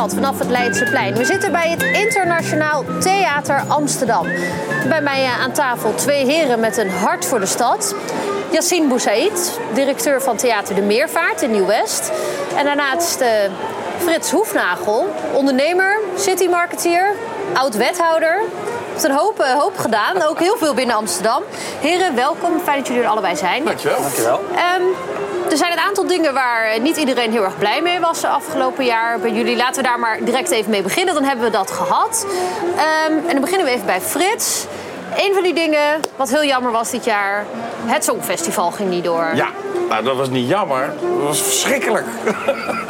stad vanaf het Leidseplein. We zitten bij het Internationaal Theater Amsterdam. Bij mij eh, aan tafel twee heren met een hart voor de stad. Yassine Boussaid, directeur van Theater de Meervaart in Nieuw-West. En daarnaast uh, Frits Hoefnagel, ondernemer, citymarketeer, oud-wethouder. Heeft een hoop, uh, hoop gedaan, ook heel veel binnen Amsterdam. Heren, welkom. Fijn dat jullie er allebei zijn. Dankjewel. Dankjewel. Um, er zijn een aantal dingen waar niet iedereen heel erg blij mee was afgelopen jaar bij jullie. Laten we daar maar direct even mee beginnen. Dan hebben we dat gehad. Um, en dan beginnen we even bij Frits. Een van die dingen wat heel jammer was dit jaar, het Songfestival ging niet door. Ja, nou dat was niet jammer, dat was verschrikkelijk.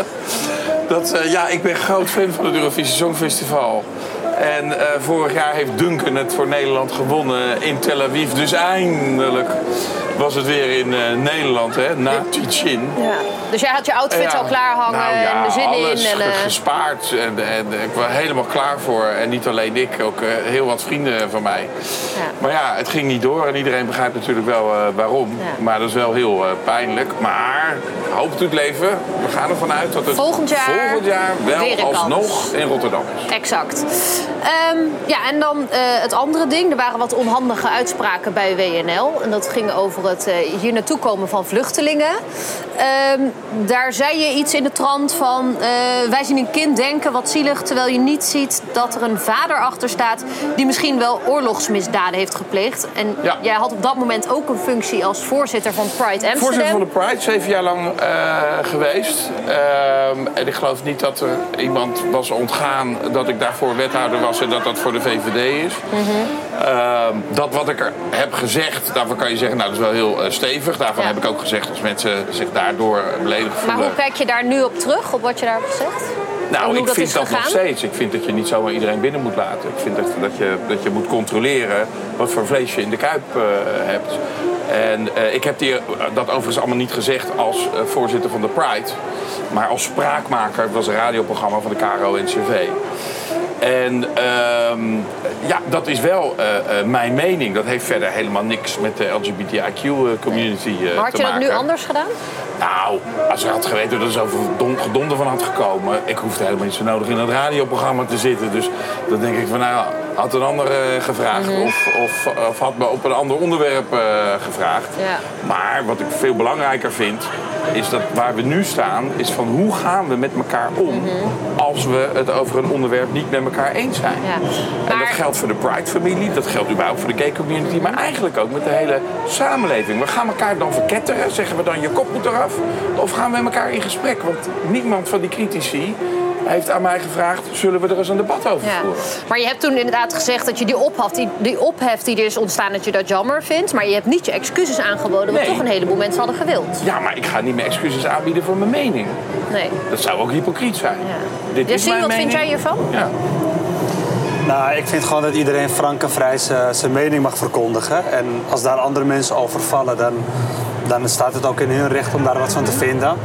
dat, uh, ja, ik ben groot fan van het Eurovisie Songfestival. En uh, vorig jaar heeft Duncan het voor Nederland gewonnen in Tel Aviv. Dus eindelijk was het weer in uh, Nederland, hè, na Tichin. Ja. Dus jij had je outfit Ja. al klaar hangen Nou ja, en de zin alles in. En, eh, gespaard en, en ik was helemaal klaar voor. En niet alleen ik, ook eh, heel wat vrienden van mij. Ja. Maar ja, het ging niet door en iedereen begrijpt natuurlijk wel eh, waarom. Maar dat is wel heel eh, pijnlijk. Maar hoop doet leven. We gaan ervan uit dat het Volgend jaar volgend jaar wel alsnog in Rotterdam is. Exact. Ehm, ja, en dan eh, het andere ding. Er waren wat onhandige uitspraken bij WNL. En dat ging over het eh, hier naartoe komen van vluchtelingen. Ehm, daar zei je iets in de trant van... eh, wij zien een kind denken, wat zielig... terwijl je niet ziet dat er een vader achter staat... die misschien wel oorlogsmisdaden heeft gepleegd. En Ja. jij had op dat moment ook een functie als voorzitter van Pride Amsterdam. Voorzitter van de Pride, zeven jaar lang geweest. Ehm, en ik geloof niet dat er iemand was ontgaan dat ik daarvoor wethouder dat dat voor de VVD is. Ehm, dat wat ik er heb gezegd, daarvan kan je zeggen, nou dat is wel heel eh, stevig. Daarvan Ja. heb ik ook gezegd als mensen zich daardoor beledigd Maar voelen. hoe kijk je daar nu op terug, op wat je daar hebt gezegd? Nou, ik dat vind dat nog steeds. Ik vind dat je niet zomaar iedereen binnen moet laten. Ik vind dat, dat, je, dat je moet controleren wat voor vlees je in de kuip eh, hebt. En eh, ik heb die, dat overigens allemaal niet gezegd als voorzitter van de Pride. Maar als spraakmaker. Het was een radioprogramma van de KRO-NCV. En ehm, ja, dat is wel eh, eh, mijn mening. Dat heeft verder helemaal niks met de LGBTIQ-community Maar te had je dat maken. nu anders gedaan? Nou, als ik had geweten dat er zoveel don- gedonder van had gekomen... ik hoefde helemaal niet zo nodig in dat radioprogramma te zitten. Dus dan denk ik van, nou, had een ander eh, gevraagd... Mhm. of, of, of had me op een ander onderwerp eh, gevraagd. Ja. Maar wat ik veel belangrijker vind... is dat waar we nu staan, is van hoe gaan we met elkaar om... Mhm. als we het over een onderwerp niet met elkaar eens zijn. Ja. En dat geldt voor de Pride-familie, dat geldt überhaupt voor de gay-community... maar eigenlijk ook met de hele samenleving. We gaan elkaar dan verketteren, zeggen we dan je kop moet eraf... of gaan we met elkaar in gesprek? Want niemand van die critici heeft aan mij gevraagd... zullen we er eens een debat over Ja. voeren? Maar je hebt toen inderdaad gezegd dat je die ophef, die, die ophef die er is ontstaan, dat je dat jammer vindt. Maar je hebt niet je excuses aangeboden, wat Nee. toch een heleboel mensen hadden gewild. Ja, maar ik ga niet meer excuses aanbieden voor mijn mening. Nee. Dat zou ook hypocriet zijn. Ja. Dit is mijn wat vind mening. jij hiervan? Ja. Nou, ik vind gewoon dat iedereen frank en vrij zijn zijn mening mag verkondigen. En als daar andere mensen over vallen, dan, dan staat het ook in hun recht om daar wat van te vinden.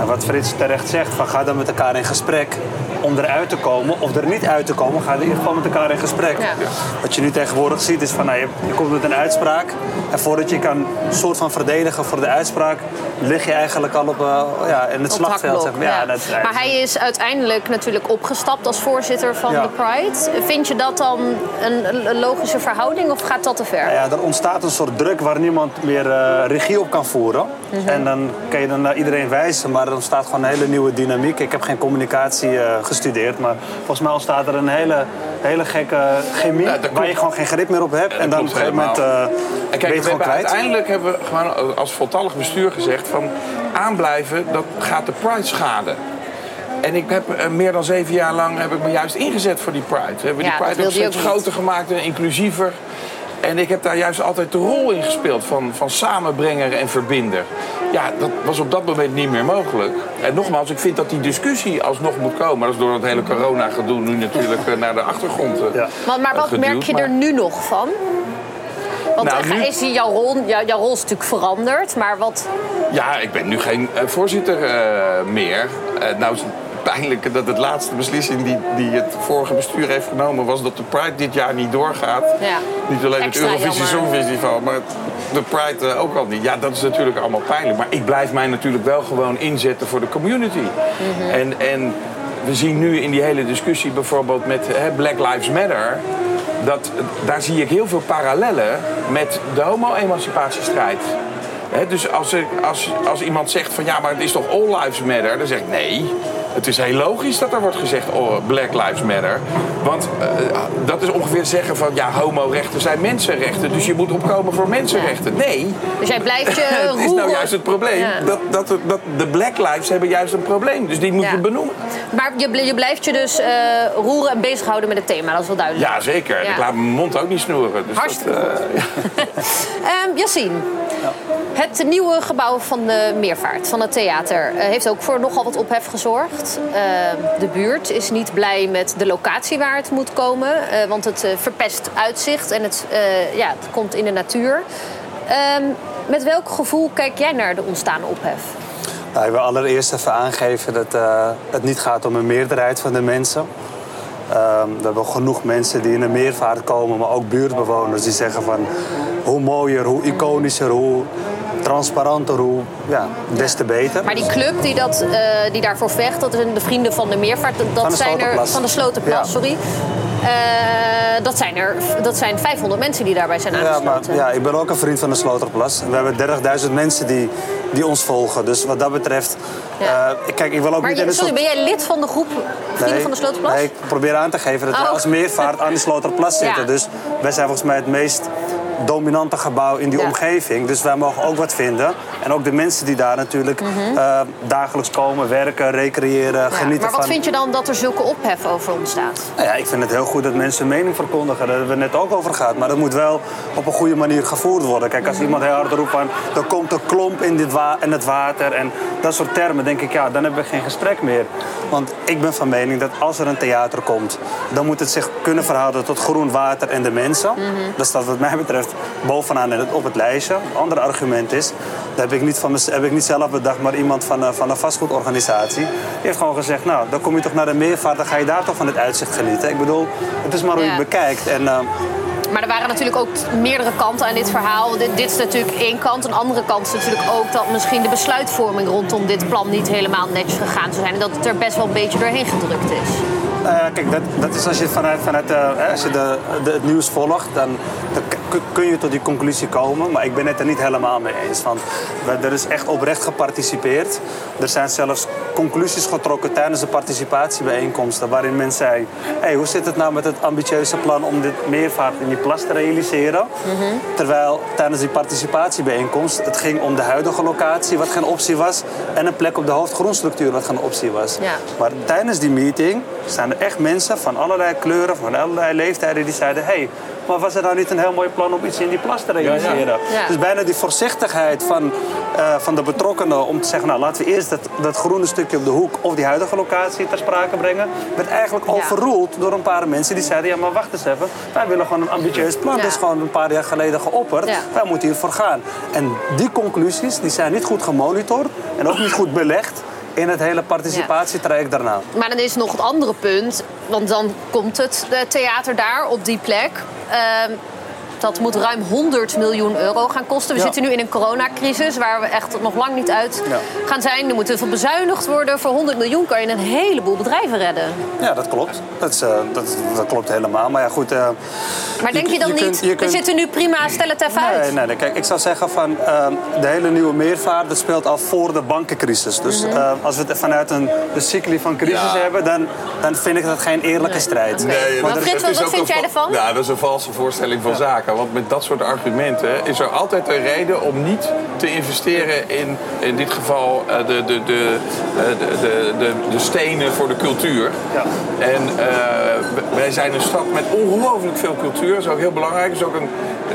En wat Frits terecht zegt, van ga dan met elkaar in gesprek om eruit te komen. Of er niet uit te komen, ga in ieder geval met elkaar in gesprek. Ja. Wat je nu tegenwoordig ziet is van, nou, je, je komt met een uitspraak. En voordat je kan een soort van verdedigen voor de uitspraak, lig je eigenlijk al op, eh, ja, in het Op slagveld. zeg maar. Ja, ja. dat, Maar hij is uiteindelijk natuurlijk opgestapt als voorzitter van Ja. de Pride. Vind je dat dan een, een logische verhouding of gaat dat te ver? Nou ja, er ontstaat een soort druk waar niemand meer eh, regie op kan voeren. Mhm. En dan kan je dan naar iedereen wijzen, maar er ontstaat gewoon een hele nieuwe dynamiek. Ik heb geen communicatie eh, gestudeerd, maar volgens mij ontstaat er een hele, hele gekke chemie waar je gewoon geen grip meer op hebt. Ja, en dan op een gegeven moment eh, En ben je kijk, het we gewoon hebben, kwijt. uiteindelijk hebben we gewoon als voltallig bestuur gezegd van aanblijven, dat gaat de Pride schaden. En ik heb eh, meer dan zeven jaar lang heb ik me juist ingezet voor die Pride. We hebben Ja, die Pride ook steeds ook groter gemaakt en inclusiever. En ik heb daar juist altijd de rol in gespeeld van, van samenbrenger en verbinder. Ja, dat was op dat moment niet meer mogelijk. En nogmaals, ik vind dat die discussie alsnog moet komen. Dat is door het hele corona-gedoe nu natuurlijk eh, naar de achtergrond eh, Ja. Want, maar wat geduwd, merk je maar- er nu nog van? Want Nou, nu- is die- jouw, rol, jouw, jouw rol is natuurlijk veranderd, maar wat... Ja, ik ben nu geen eh, voorzitter eh, meer. Eh, nou pijnlijk dat het laatste beslissing die, die het vorige bestuur heeft genomen... was dat de Pride dit jaar niet doorgaat. Ja. Niet alleen Extra het Eurovisie. Songfestival, maar de Pride ook al niet. Ja, dat is natuurlijk allemaal pijnlijk. Maar ik blijf mij natuurlijk wel gewoon inzetten voor de community. Mhm. En... en we zien nu in die hele discussie bijvoorbeeld met hè, Black Lives Matter. Dat, daar zie ik heel veel parallellen met de homo-emancipatiestrijd. Dus als, als, als iemand zegt van ja, maar het is toch all lives matter, dan zeg ik nee. Het is heel logisch dat er wordt gezegd oh, Black Lives Matter. Want eh, dat is ongeveer zeggen van ja, homorechten zijn mensenrechten. Dus je moet opkomen voor mensenrechten. Nee. Dus jij blijft je Het is nou juist het probleem. Ja. Dat, dat, dat, de Black Lives hebben juist een probleem. Dus die moeten Ja. we benoemen. Maar je, je blijft je dus eh, roeren en bezighouden met het thema, dat is wel duidelijk. Ja, zeker. Ja. Ik laat mijn mond ook niet snoeren. Dus Hartstikke dat, eh, Ehm Yassine, het nieuwe gebouw van de Meervaart, van het theater, eh, heeft ook voor nogal wat ophef gezorgd. Ehm, de buurt is niet blij met de locatie waar het moet komen, eh, want het eh, verpest uitzicht en het, eh, ja, het komt in de natuur. Ehm, met welk gevoel kijk jij naar de ontstaande ophef? Nou, ik wil allereerst even aangeven dat het niet gaat om een meerderheid van de mensen. Ehm, we hebben genoeg mensen die in een meervaart komen, maar ook buurtbewoners die zeggen van hoe mooier, hoe iconischer, hoe transparanter, hoe ja, des te beter. Maar die club die, dat, eh, die daarvoor vecht, dat zijn de Vrienden van de Meervaart. Dat Van de zijn er Sloterplas. van de Slotenplas, Ja. sorry. Eh, dat, zijn er, dat zijn 500 mensen die daarbij zijn Ja, maar aangesloten. ja, ik ben ook een vriend van de Sloterplas. We hebben 30.000 mensen die, die ons volgen. Dus wat dat betreft... Ja. eh, kijk, ik wil ook Maar niet je- sorry, soort... ben jij lid van de groep Vrienden van de Slotenplas? Nee, ik probeer aan te geven dat we Oh. als meervaart aan de Sloterplas zitten. Ja. Dus wij zijn volgens mij het meest dominante gebouw in die Ja. omgeving. Dus wij mogen ook wat vinden. En ook de mensen die daar natuurlijk eh, dagelijks komen, werken, recreëren, Mhm. Ja, genieten maar wat van... vind je dan dat er zulke ophef over ontstaat? Nou ja, ik vind het heel goed dat mensen hun mening verkondigen. Daar hebben we het net ook over gehad. Maar dat moet wel op een goede manier gevoerd worden. Kijk, als iemand heel hard roept van... er komt een klomp in, dit wa in het water en dat soort termen... denk ik, ja, dan hebben we geen gesprek meer. Want ik ben van mening dat als er een theater komt... dan moet het zich kunnen verhouden tot groen water en de mensen. Dat staat wat mij betreft bovenaan op het lijstje. Een ander argument is... dat heb ik niet, van heb ik niet zelf bedacht, maar iemand van, een- van een vastgoedorganisatie... die heeft gewoon gezegd, nou, dan kom je toch naar de meervaart... dan ga je daar toch van het uitzicht genieten. Ik bedoel, het is maar hoe je Ja. het bekijkt. En, eh, Maar er waren natuurlijk ook meerdere kanten aan dit verhaal. Dit, dit is natuurlijk één kant. Een andere kant is natuurlijk ook dat misschien de besluitvorming rondom dit plan niet helemaal netjes gegaan zou zijn. En dat het er best wel een beetje doorheen gedrukt is. Ja, kijk, dat, dat is als je vanuit, vanuit eh, als je de, de, het nieuws volgt, dan, kun je tot die conclusie komen. Maar ik ben het er niet helemaal mee eens. Want er is echt oprecht geparticipeerd. Er zijn zelfs conclusies getrokken tijdens de participatiebijeenkomsten. Waarin men zei: hey, hoe zit het nou met het ambitieuze plan om dit meervaart in die plas te realiseren? Terwijl tijdens die participatiebijeenkomst het ging om de huidige locatie, wat geen optie was. En een plek op de hoofdgroenstructuur, wat geen optie was. Ja. Maar tijdens die meeting staan er echt mensen van allerlei kleuren, van allerlei leeftijden die zeiden: hey, maar was er nou niet een heel mooi plan om iets in die plas te realiseren? Ja. Dus bijna die voorzichtigheid van, eh, van de betrokkenen om te zeggen: nou laten we eerst dat, dat groene stukje op de hoek of die huidige locatie ter sprake brengen, werd eigenlijk Ja. overroeld door een paar mensen die zeiden: ja, maar wacht eens even, wij willen gewoon een ambitieus plan. Ja. Dat is gewoon een paar jaar geleden geopperd. Ja. Wij moeten hiervoor gaan. En die conclusies die zijn niet goed gemonitord en ook niet goed belegd in het hele participatietraject daarna. Maar dan is nog het andere punt. Want dan komt het eh, theater daar op die plek. Ehm, dat moet ruim 100 miljoen euro gaan kosten. We Ja. zitten nu in een coronacrisis waar we echt nog lang niet uit Ja. gaan zijn. Er moet heel veel bezuinigd worden. Voor 100 miljoen kan je een heleboel bedrijven redden. Ja, dat klopt. Dat, is, eh, dat, dat klopt helemaal. Maar ja, goed. eh, Maar denk je, dan je niet, kunt- je we zitten nu prima, stel het even uit. Nee, nee, nee. Kijk, ik zou zeggen van eh, de hele nieuwe meervaart dat speelt al voor de bankencrisis. Dus Mhm. eh, als we het vanuit een de cycli van crisis Ja. hebben, dan, dan vind ik dat geen eerlijke strijd. Nee, Maar Frits, wat ook vind jij va- ervan? Ja, dat is een valse voorstelling van zaken. Want met dat soort argumenten is er altijd een reden om niet te investeren in, in dit geval, eh, de, de, de, eh, de, de, de, de stenen voor de cultuur. Ja. En eh, wij zijn een stad met ongelooflijk veel cultuur. Dat is ook heel belangrijk. Dat is ook een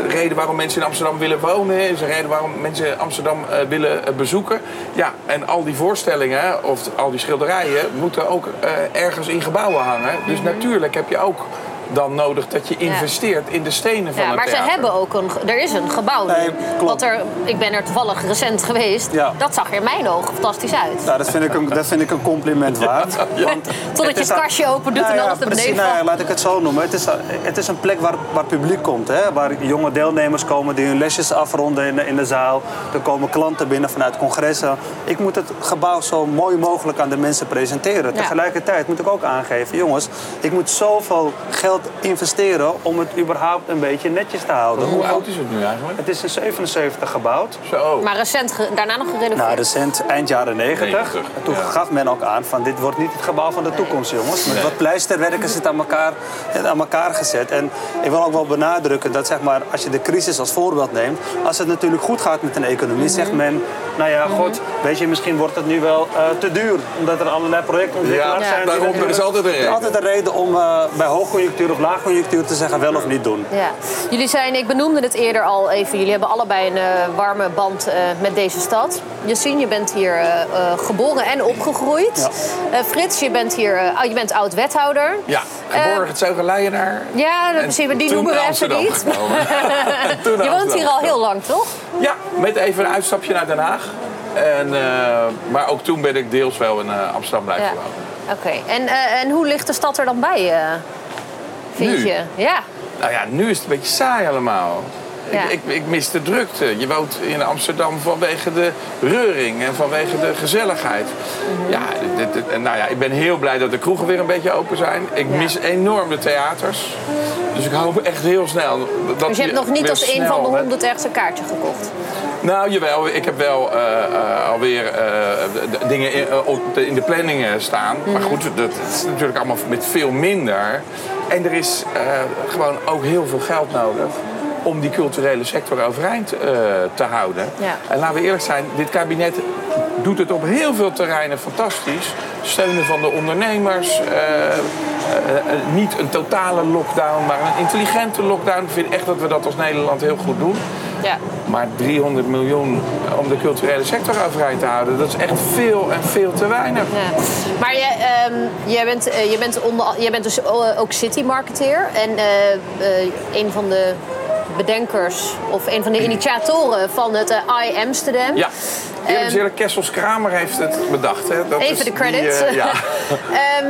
reden waarom mensen in Amsterdam willen wonen. Dat is een reden waarom mensen Amsterdam willen bezoeken. Ja, en al die voorstellingen of al die schilderijen moeten ook ergens in gebouwen hangen. Dus natuurlijk heb je ook dan nodig dat je investeert in de stenen van Ja, het maar ze hebben ook een. Er is een gebouw. nu. Nee, klopt. Wat er, ik ben er toevallig recent geweest. Ja. Dat zag er in mijn ogen fantastisch uit. Nou, dat vind ik een, dat vind ik een compliment waard. Want Totdat je het kastje open doet en Nou alles naar precies, beneden nou ja, laat ik het zo noemen. Het is, het is een plek waar, waar publiek komt. Hè? Waar jonge deelnemers komen die hun lesjes afronden in de, in de zaal. Er komen klanten binnen vanuit congressen. Ik moet het gebouw zo mooi mogelijk aan de mensen presenteren. Ja. Tegelijkertijd moet ik ook aangeven, jongens, ik moet zoveel geld investeren om het überhaupt een beetje netjes te houden. Hoe oud is het nu eigenlijk? Het is in 77 gebouwd. Zo. Maar recent daarna nog gerenoveerd. Nou, recent, eind jaren 90. 90, En toen ja. gaf men ook aan van dit wordt niet het gebouw van de toekomst, jongens. Met Nee. wat pleisterwerken is het aan elkaar, het aan elkaar gezet. En ik wil ook wel benadrukken dat zeg maar, als je de crisis als voorbeeld neemt... als het natuurlijk goed gaat met een economie, zegt Mhm. men... nou ja, god, weet je, misschien wordt het nu wel eh, te duur. Omdat er allerlei projectontwikkelaars Ja, zijn. daarom, er is altijd een reden. Altijd een reden om eh, bij hoogconjunctuur of laagconjunctuur te zeggen wel of niet doen. Ja. Jullie zijn, ik benoemde het eerder al even, jullie hebben allebei een eh, warme band eh, met deze stad. Yassine, je bent hier eh, geboren en opgegroeid. Eh, Frits, je bent hier uh, je bent oud-wethouder. Ja, geboren het. Ja, dat precies, maar die noemen we even Amsterdam niet. je woont hier al heel lang, toch? Ja, met even een uitstapje naar Den Haag. En, eh, maar ook toen ben ik deels wel in Amsterdam blijven Ja. wonen. Oké, en, eh, en hoe ligt de stad er dan bij, eh, vind Nu? je? Ja. Nou ja, nu is het een beetje saai allemaal. Ja. Ik, ik, ik mis de drukte. Je woont in Amsterdam vanwege de reuring en vanwege de gezelligheid. Mhm. Ja, dit, dit- en nou ja, ik ben heel blij dat de kroegen weer een beetje open zijn. Ik Ja. mis enorm de theaters. Dus ik hoop echt heel snel dat Dus je hebt nog niet als een van de honderd ergens een kaartje gekocht. Nou, jawel. Ik heb wel eh, eh, alweer eh, de- dingen in, in de planningen staan. Maar Mhm. goed, dat is natuurlijk allemaal met veel minder. En er is eh, gewoon ook heel veel geld nodig om die culturele sector overeind eh, te houden. Ja. En laten we eerlijk zijn, dit kabinet doet het op heel veel terreinen fantastisch. Steunen van de ondernemers. eh, niet een totale lockdown, maar een intelligente lockdown. Ik vind echt dat we dat als Nederland heel goed doen. Ja. Maar 300 miljoen om de culturele sector overeind te houden, dat is echt veel en veel te weinig. Ja. Maar jij, ehm, jij, bent, eh, jij, bent onder, jij bent dus o- ook city marketeer. En eh, eh, een van de bedenkers of een van de initiatoren van het eh, I Amsterdam. Ja, eerlijk Kessels Kramer heeft het bedacht. Hè. Dat Even is de credits. eh, ja. Ehm,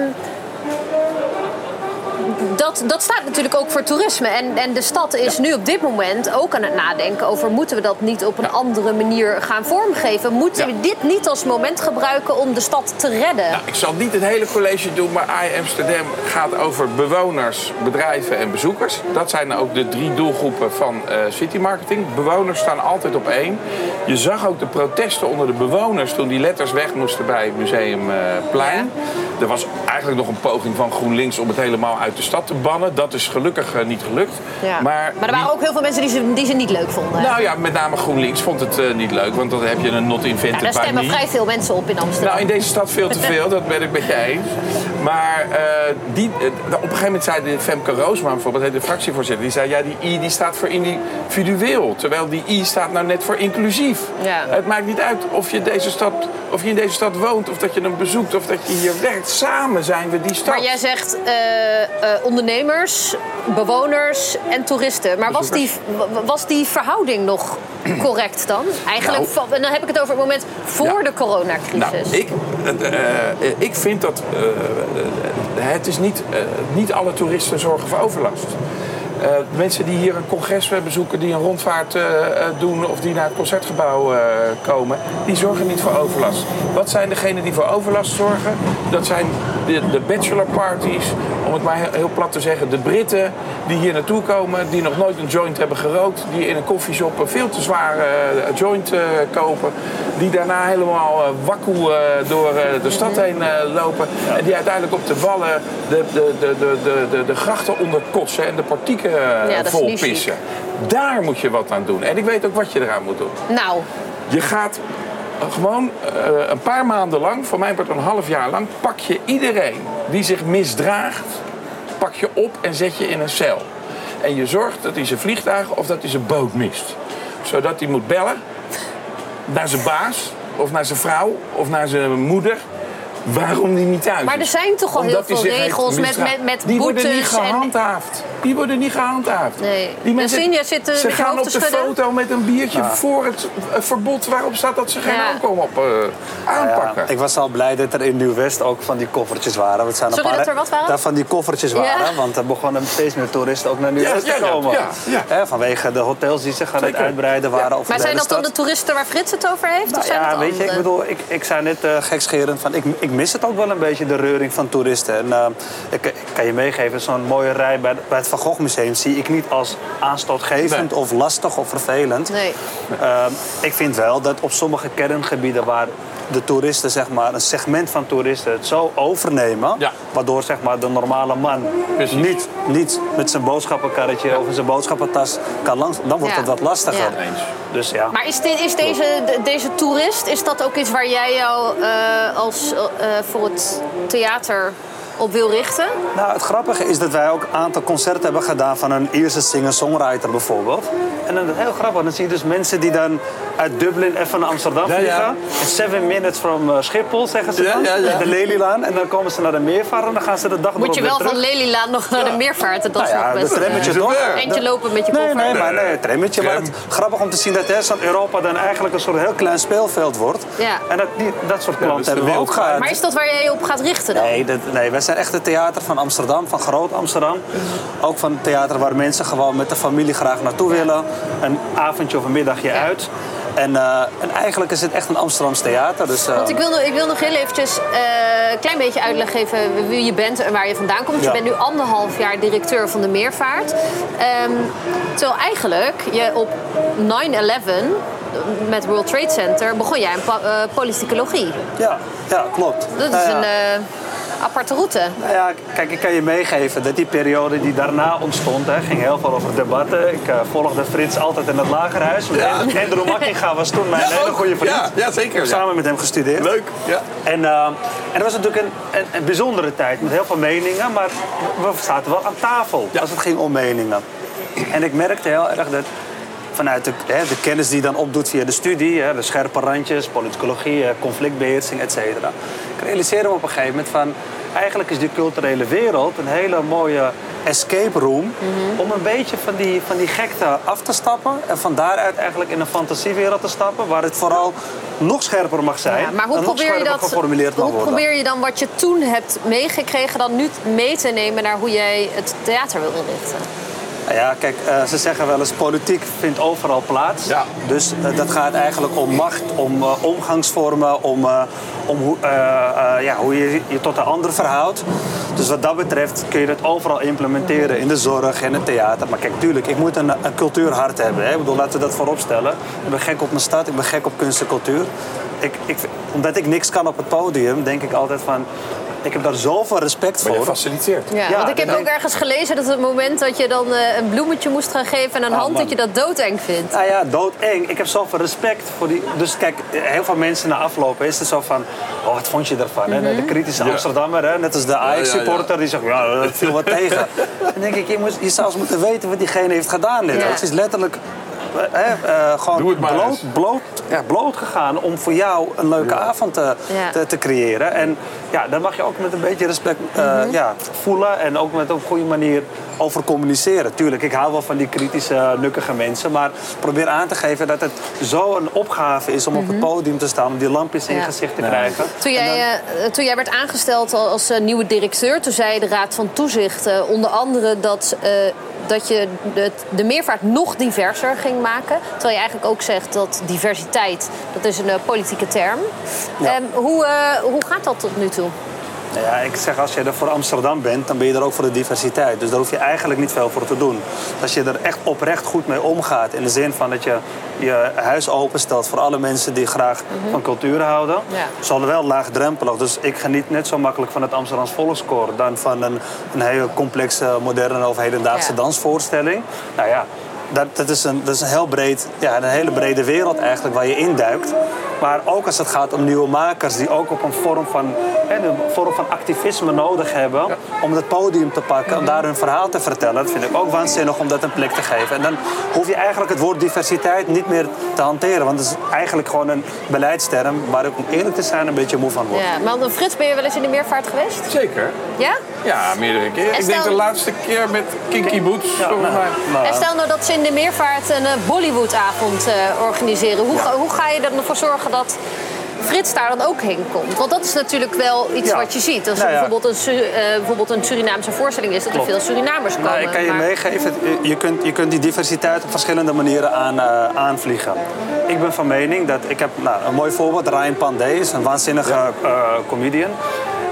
dat, dat staat natuurlijk ook voor toerisme. En, en de stad is nu op dit moment ook aan het nadenken over... moeten we dat niet op een Ja. andere manier gaan vormgeven? Moeten Ja. we dit niet als moment gebruiken om de stad te redden? Nou, ik zal niet het hele college doen, maar I Amsterdam gaat over bewoners, bedrijven en bezoekers. Dat zijn ook de drie doelgroepen van eh, city marketing. Bewoners staan altijd op één. Je zag ook de protesten onder de bewoners toen die letters weg moesten bij het Museumplein. Er was eigenlijk nog een poging van GroenLinks om het helemaal uit de stad te bannen. Dat is gelukkig eh, niet gelukt. Ja. Maar, er waren ook heel veel mensen die ze, die ze niet leuk vonden. Nou ja, met name GroenLinks vond het eh, niet leuk, want dan heb je een not Ja, invented daar by stemmen me. vrij veel mensen op in Amsterdam. Nou, in deze stad veel te veel, dat ben ik met je eens. Maar eh, die, eh, op een gegeven moment zei de Femke Roosma bijvoorbeeld, de fractievoorzitter, die zei ja, die I die staat voor individueel. Terwijl die I staat nou net voor inclusief. Ja. Het maakt niet uit of je, deze stad, of je in deze stad woont, of dat je hem bezoekt, of dat je hier werkt. Samen zijn we die stad. Maar jij zegt eh, eh, ondernemers, bewoners en toeristen. Maar was die, was die verhouding nog correct dan? Eigenlijk, Nou. en dan heb ik het over het moment voor Ja. de coronacrisis. Nou, ik, eh, ik vind dat het is niet, niet alle toeristen zorgen voor overlast. Eh, mensen die hier een congres bezoeken, die een rondvaart eh, eh, doen of die naar het concertgebouw eh, komen, die zorgen niet voor overlast. Wat zijn degenen die voor overlast zorgen? Dat zijn de, de bachelorparties, om het maar heel, plat te zeggen, de Britten die hier naartoe komen, die nog nooit een joint hebben gerookt, die in een koffieshop een veel te zware eh, joint eh, kopen, die daarna helemaal eh, wakkoe door de stad heen lopen en die uiteindelijk op de wallen de, de, de, de, de, de, de grachten onderkotsen en de Ja, niet volpissen. Daar moet je wat aan doen. En ik weet ook wat je eraan moet doen. Nou, Je gaat gewoon eh, een paar maanden lang, voor mij wordt een half jaar lang, pak je iedereen die zich misdraagt, pak je op en zet je in een cel. En je zorgt dat hij zijn vliegtuig of dat hij zijn boot mist. Zodat hij moet bellen naar zijn baas of naar zijn vrouw of naar zijn moeder. Waarom die niet thuis Maar er zijn toch al heel veel regels met- met- met Die worden niet boetes en- gehandhaafd. Die worden niet gehandhaafd. Nee. Die mensen, zit, eh, ze gaan op de foto met een biertje voor het eh, verbod waarop staat dat ze geen Ja. alcohol op eh, aanpakken. Ja, ik was al blij dat er in Nieuw-West ook van die koffertjes waren. Het zijn Sorry, een paar, dat er wat waren? Dat van die koffertjes Ja. waren. Want er begonnen steeds meer toeristen ook naar Nieuw-West Ja, ja, te ja, komen. ja, ja. Hè, vanwege de hotels die zich aan het Zeker. uitbreiden waren Maar zijn dat dan de toeristen waar Frits het over heeft? Nou of zijn ja, weet je, ik bedoel, ik, ik zei net gekscherend van, ik, ik mis het ook wel een beetje, de reuring van toeristen. En eh, ik, ik kan je meegeven, zo'n mooie rij bij, bij het Van Gogh Museum zie ik niet als aanstootgevend Nee. of lastig of vervelend. Nee. Eh, ik vind wel dat op sommige kerngebieden waar de toeristen, zeg maar, een segment van toeristen het zo overnemen, Ja. waardoor zeg maar, de normale man Precies. niet, niet met zijn boodschappenkarretje of zijn boodschappentas kan langs, dan wordt Ja. het wat lastiger. Dus ja. Maar is, dit, is deze, de- deze toerist, is dat ook iets waar jij jou eh, als, eh, voor het theater op wil richten? Nou, het grappige is dat wij ook een aantal concerten hebben gedaan van een Ierse singer-songwriter bijvoorbeeld. En dan heel grappig, dan zie je dus mensen die dan uit Dublin even naar Amsterdam Ja, vliegen. ja. Seven minutes from eh, Schiphol, zeggen ze Ja, dan. ja, ja. De Lelylaan. En dan komen ze naar de meervaart en dan gaan ze de dag Moet je wel van. Lelylaan nog naar de meervaart? Dat Nou nog best trammetje toch? is ver? eentje lopen met je Nee, koffer. nee, maar nee, het trammetje. Maar het, grappig om te zien dat zo'n Europa dan eigenlijk een soort heel klein speelveld wordt. Ja. En dat, die, dat soort klanten de hebben we ook gehad. Maar is dat waar jij je op gaat richten dan? Nee, dat, nee, wij zijn echt het theater van Amsterdam, van Groot Amsterdam. Ook van het theater waar mensen gewoon met de familie graag naartoe willen. Een avondje of een middagje uit. En, eh, en eigenlijk is het echt een Amsterdams theater. Dus, eh, Want ik wil, nog- ik wil nog heel eventjes eh, een klein beetje uitleg geven wie je bent en waar je vandaan komt. Je bent nu anderhalf jaar directeur van de Meervaart. Ehm, terwijl eigenlijk je op 9-11 met World Trade Center begon jij eh, politicologie. ja, ja, klopt. Dat is ja. een eh, aparte route. Nou ja, kijk, ik kan je meegeven dat die periode die daarna ontstond, hè, ging heel veel over debatten. Ik eh, volgde Frits altijd in het lagerhuis. Want Andrew Makkinga was toen mijn hele goede vriend. Ja, ja, zeker, Ik heb ja. samen met hem gestudeerd. Leuk. Ja. En, eh, en dat was natuurlijk een, een, een bijzondere tijd met heel veel meningen, maar we zaten wel aan tafel als het ging om meningen. En ik merkte heel erg dat vanuit de, hè, de kennis die je dan opdoet via de studie, hè, de scherpe randjes, politicologie, eh, conflictbeheersing, et cetera. Realiseerde me op een gegeven moment van, eigenlijk is die culturele wereld een hele mooie escape room om een beetje van die, van die gekte af te stappen en van daaruit eigenlijk in een fantasiewereld te stappen waar het vooral nog scherper mag zijn Ja, maar hoe probeer je dat? geformuleerd Hoe probeer je dan wat je toen hebt meegekregen dan nu mee te nemen naar hoe jij het theater wil inrichten? Ja, kijk, eh, ze zeggen wel eens politiek vindt overal plaats. Ja. Dus eh, dat gaat eigenlijk om macht, om eh, omgangsvormen, om, om hoe, ja, hoe je je tot de ander verhoudt. Dus wat dat betreft kun je dat overal implementeren in de zorg en het theater. Maar kijk, tuurlijk, ik moet een, een cultuurhart hebben. Hè. Ik bedoel, laten we dat voorop stellen. Ik ben gek op mijn stad, ik ben gek op kunst en cultuur. Ik, ik, omdat ik niks kan op het podium, denk ik altijd van... Ik heb daar zoveel respect Maar je voor. faciliteert. Ja, Ja, want ik heb dat ook ergens gelezen dat het moment dat je dan eh, een bloemetje moest gaan geven en een Oh, hand, man. dat je dat doodeng vindt. Nou ja, doodeng. Ik heb zoveel respect voor die... Dus kijk, heel veel mensen na aflopen is het zo van... Oh, wat vond je ervan? hè? Mhm. De kritische Ja. Amsterdammer, hè? net als de Ajax-supporter... die zegt, ja, dat viel wat tegen. Dan denk ik, je, moet, je zou eens moeten weten wat diegene heeft gedaan. Dit. Ja. Het is letterlijk... eh, Hè, eh, gewoon Doe het maar eens. bloot, bloot, ja, bloot gegaan om voor jou een leuke avond te, Ja. te, te creëren. En ja, daar mag je ook met een beetje respect eh, Mhm. ja, voelen en ook met op een goede manier over communiceren. Tuurlijk, ik hou wel van die kritische, nukkige mensen, maar probeer aan te geven dat het zo een opgave is om op het podium te staan, om die lampjes in je Mhm. Gezicht te krijgen. Toen jij, eh, toen jij werd aangesteld al- als nieuwe directeur, toen zei de Raad van Toezicht onder andere dat, eh, dat je de, de meervaart nog diverser ging maken. Terwijl je eigenlijk ook zegt dat diversiteit, dat is een eh, politieke term. Ja. Ehm, hoe, eh, hoe gaat dat tot nu toe? Nou ja, ik zeg als je er voor Amsterdam bent, dan ben je er ook voor de diversiteit. Dus daar hoef je eigenlijk niet veel voor te doen. Als je er echt oprecht goed mee omgaat, in de zin van dat je je huis openstelt voor alle mensen die graag van cultuur houden, Ja. zal er wel laagdrempelig. Dus ik geniet net zo makkelijk van het Amsterdams Volkskoor dan van een, een hele complexe, moderne of hedendaagse Ja. dansvoorstelling. Nou ja. Dat, dat, is een, dat is een heel breed, ja, een hele brede wereld eigenlijk waar je induikt. Maar ook als het gaat om nieuwe makers die ook op een vorm van, hè, een vorm van activisme nodig hebben om het podium te pakken, om daar hun verhaal te vertellen. Dat vind ik ook waanzinnig om dat een plek te geven. En dan hoef je eigenlijk het woord diversiteit niet meer te hanteren, want het is eigenlijk gewoon een beleidsterm waar ik om eerlijk te zijn een beetje moe van word. Ja, maar dan, Frits, ben je wel eens in de meervaart geweest? Zeker. Ja? Ja, meerdere keren. En Ik denk de laatste keer met Kinky Boots. volgens mij. Nou, En stel nou dat ze in de meervaart een eh, Bollywoodavond eh, organiseren. Hoe, ga, hoe ga je er dan voor zorgen dat Frits daar dan ook heen komt? Want dat is natuurlijk wel iets Ja. wat je ziet. Als er Nou ja. bijvoorbeeld, een, eh, bijvoorbeeld een Surinaamse voorstelling is, dat er veel Surinamers komen. Nou, ik kan je Maar- meegeven, je kunt, je kunt die diversiteit op verschillende manieren aan, eh, aanvliegen. Ik ben van mening dat, ik heb nou, een mooi voorbeeld, Ryan Pandey is een waanzinnige eh, comedian.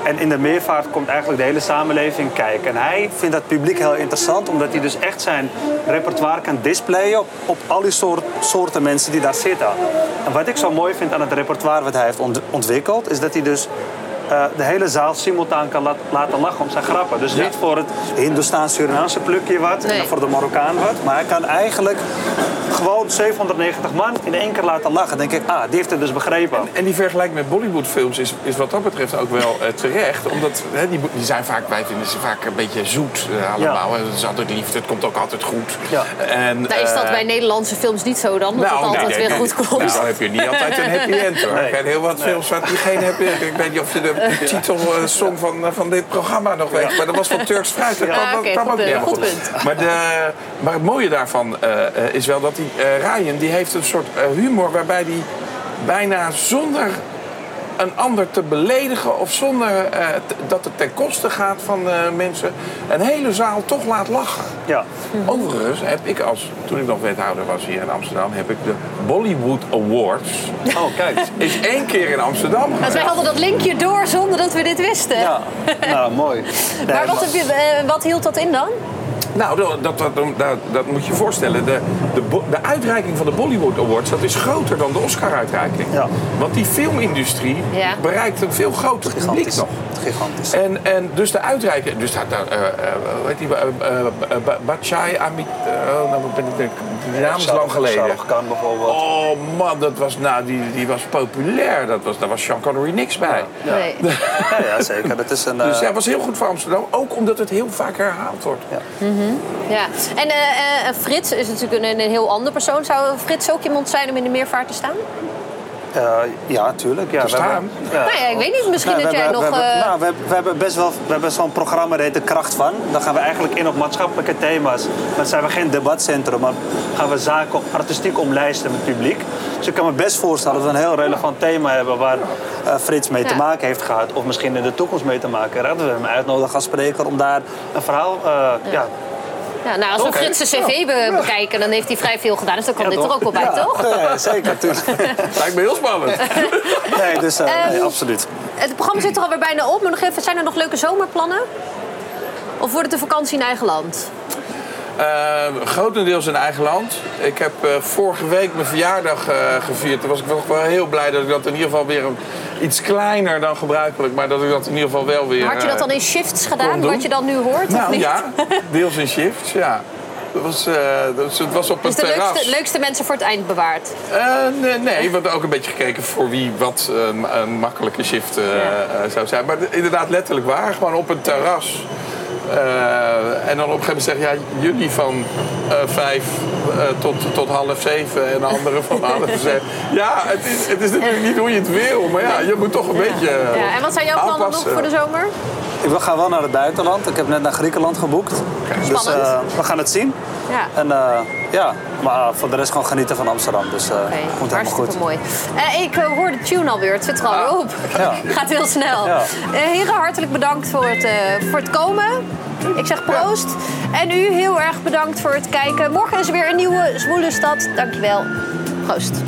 En in de meervaart komt eigenlijk de hele samenleving kijken. En hij vindt dat publiek heel interessant, omdat hij dus echt zijn repertoire kan displayen op, op al die soort, soorten mensen die daar zitten. En wat ik zo mooi vind aan het repertoire wat hij heeft ont- ontwikkeld, is dat hij dus eh, de hele zaal simultaan kan laten lachen om zijn grappen. Dus niet voor het Hindoestaans-Surinaamse plukje wat Nee. en voor de Marokkaan wat. Maar hij kan eigenlijk gewoon 790 man in één keer laten lachen. Dan denk ik, ah, die heeft het dus begrepen. En die vergelijking met Bollywoodfilms is, is wat dat betreft ook wel eh, terecht. Omdat hè, die, die zijn vaak, wij vinden ze vaak een beetje zoet eh, allemaal. Ja. Het is altijd liefde, het komt ook altijd goed. Ja. En, Nou, is dat eh, bij Nederlandse films niet zo dan? Dat het altijd nee, weer nee, goed nee. komt. Nou, dan heb je niet altijd een happy end hoor. Nee. Er zijn heel wat films waar die geen happy end. Ik weet niet of je de titelsong van, van dit programma nog weet. Maar dat was van Turks Fruit. Dat Ja, kwam, dat goed ook niet goed goed. punt. Maar, de, maar het mooie daarvan is wel dat die eh, Ryan die heeft een soort eh, humor waarbij die bijna zonder een ander te beledigen of zonder eh, t- dat het ten koste gaat van eh, mensen, een hele zaal toch laat lachen. Ja. Overigens heb ik als, toen ik nog wethouder was hier in Amsterdam, heb ik de Bollywood Awards. Oh, kijk. Is één keer in Amsterdam Dus wij geweest. hadden dat linkje door zonder dat we dit wisten. Ja, nou mooi. Nee, Maar wat, heb je, wat hield dat in dan? Nou, dat, dat, dat, dat, dat moet je je voorstellen. De, de, de uitreiking van de Bollywood Awards dat is groter dan de Oscar-uitreiking. Ja. Want die filmindustrie Ja. bereikt een veel groter publiek Gigantisch. nog. Gigantisch. En, en dus de uitreiking, dus dat, uh, hoe heet die, uh, uh, Bachai Amit, uh, nou ben ik naam is lang geleden. Khan bijvoorbeeld. Oh man, dat was, nou, die, die was populair. Dat was, daar was Sean Connery niks bij. Ja. Nee. Ja, ja, zeker. Dat is een... Dus eh, hij was heel goed voor Amsterdam, ook omdat het heel vaak herhaald wordt. Ja. En eh, eh, Frits is natuurlijk een, een heel ander persoon. Zou Frits ook iemand zijn om in de meervaart te staan? Eh, ja, tuurlijk. Ja, we hebben- ja. Nou ja, ik weet niet. Misschien Nou, dat jij hebben- nog... We hebben, eh, nou, we, hebben- we hebben best wel we hebben zo'n programma, dat heet De Kracht van. Dan gaan we eigenlijk in op maatschappelijke thema's. Dan zijn we geen debatcentrum, maar gaan we zaken artistiek omlijsten met het publiek. Dus ik kan me best voorstellen dat we een heel relevant thema hebben waar eh, Frits mee te maken heeft gehad. Of misschien in de toekomst mee te maken. heeft. Dat we hem uitnodigen als spreker om daar een verhaal eh, ja. Ja, nou, als we. Frits' cv be- bekijken, dan heeft hij vrij veel gedaan. Dus dan kan Ja, dit er toch? ook wel bij, Ja. toch? Ja, zeker, tuurlijk. Lijkt me heel spannend. Nee, dus eh, nee, Ehm, absoluut. Het programma zit er alweer bijna op. Maar nog even, zijn er nog leuke zomerplannen? Of wordt het een vakantie in eigen land? Eh, grotendeels in eigen land. Ik heb eh, vorige week mijn verjaardag eh, gevierd. Toen was ik wel, heel blij dat ik dat in ieder geval weer een, iets kleiner dan gebruikelijk, maar dat ik dat in ieder geval wel weer. Had je dat dan eh, in shifts gedaan, wat je dan nu hoort? of Nou niet? ja, deels in shifts, ja. Dat was, dat was- het was op een Dus de terras. leukste, leukste mensen voor het eind bewaard. Nee, nee, we hebben ook een beetje gekeken voor wie wat een, makkelijke shift zou zijn. Maar de- inderdaad, letterlijk waar. Gewoon op een terras. Eh, en dan op een gegeven moment zeggen, ja, jullie van eh, vijf eh, tot, tot half zeven en de anderen van half zeven. Ja, het is, het is natuurlijk niet hoe je het wil, maar ja, je moet toch een beetje Ja, en wat zijn jouw plannen nog voor de zomer? Ik ga wel naar het buitenland. Ik heb net naar Griekenland geboekt. Dus eh, we gaan het zien. Ja. En eh, ja, maar voor de rest gewoon genieten van Amsterdam. Dus eh Oké, komt helemaal hartstikke goed. mooi. Eh, ik eh, hoor de tune alweer, het zit er alweer op. Ja. Gaat heel snel. Ja. Eh, heren, hartelijk bedankt voor het, eh, voor het komen. Ik zeg proost. En u heel erg bedankt voor het kijken. Morgen is er weer een nieuwe Zwoele Stad. Dankjewel. Proost.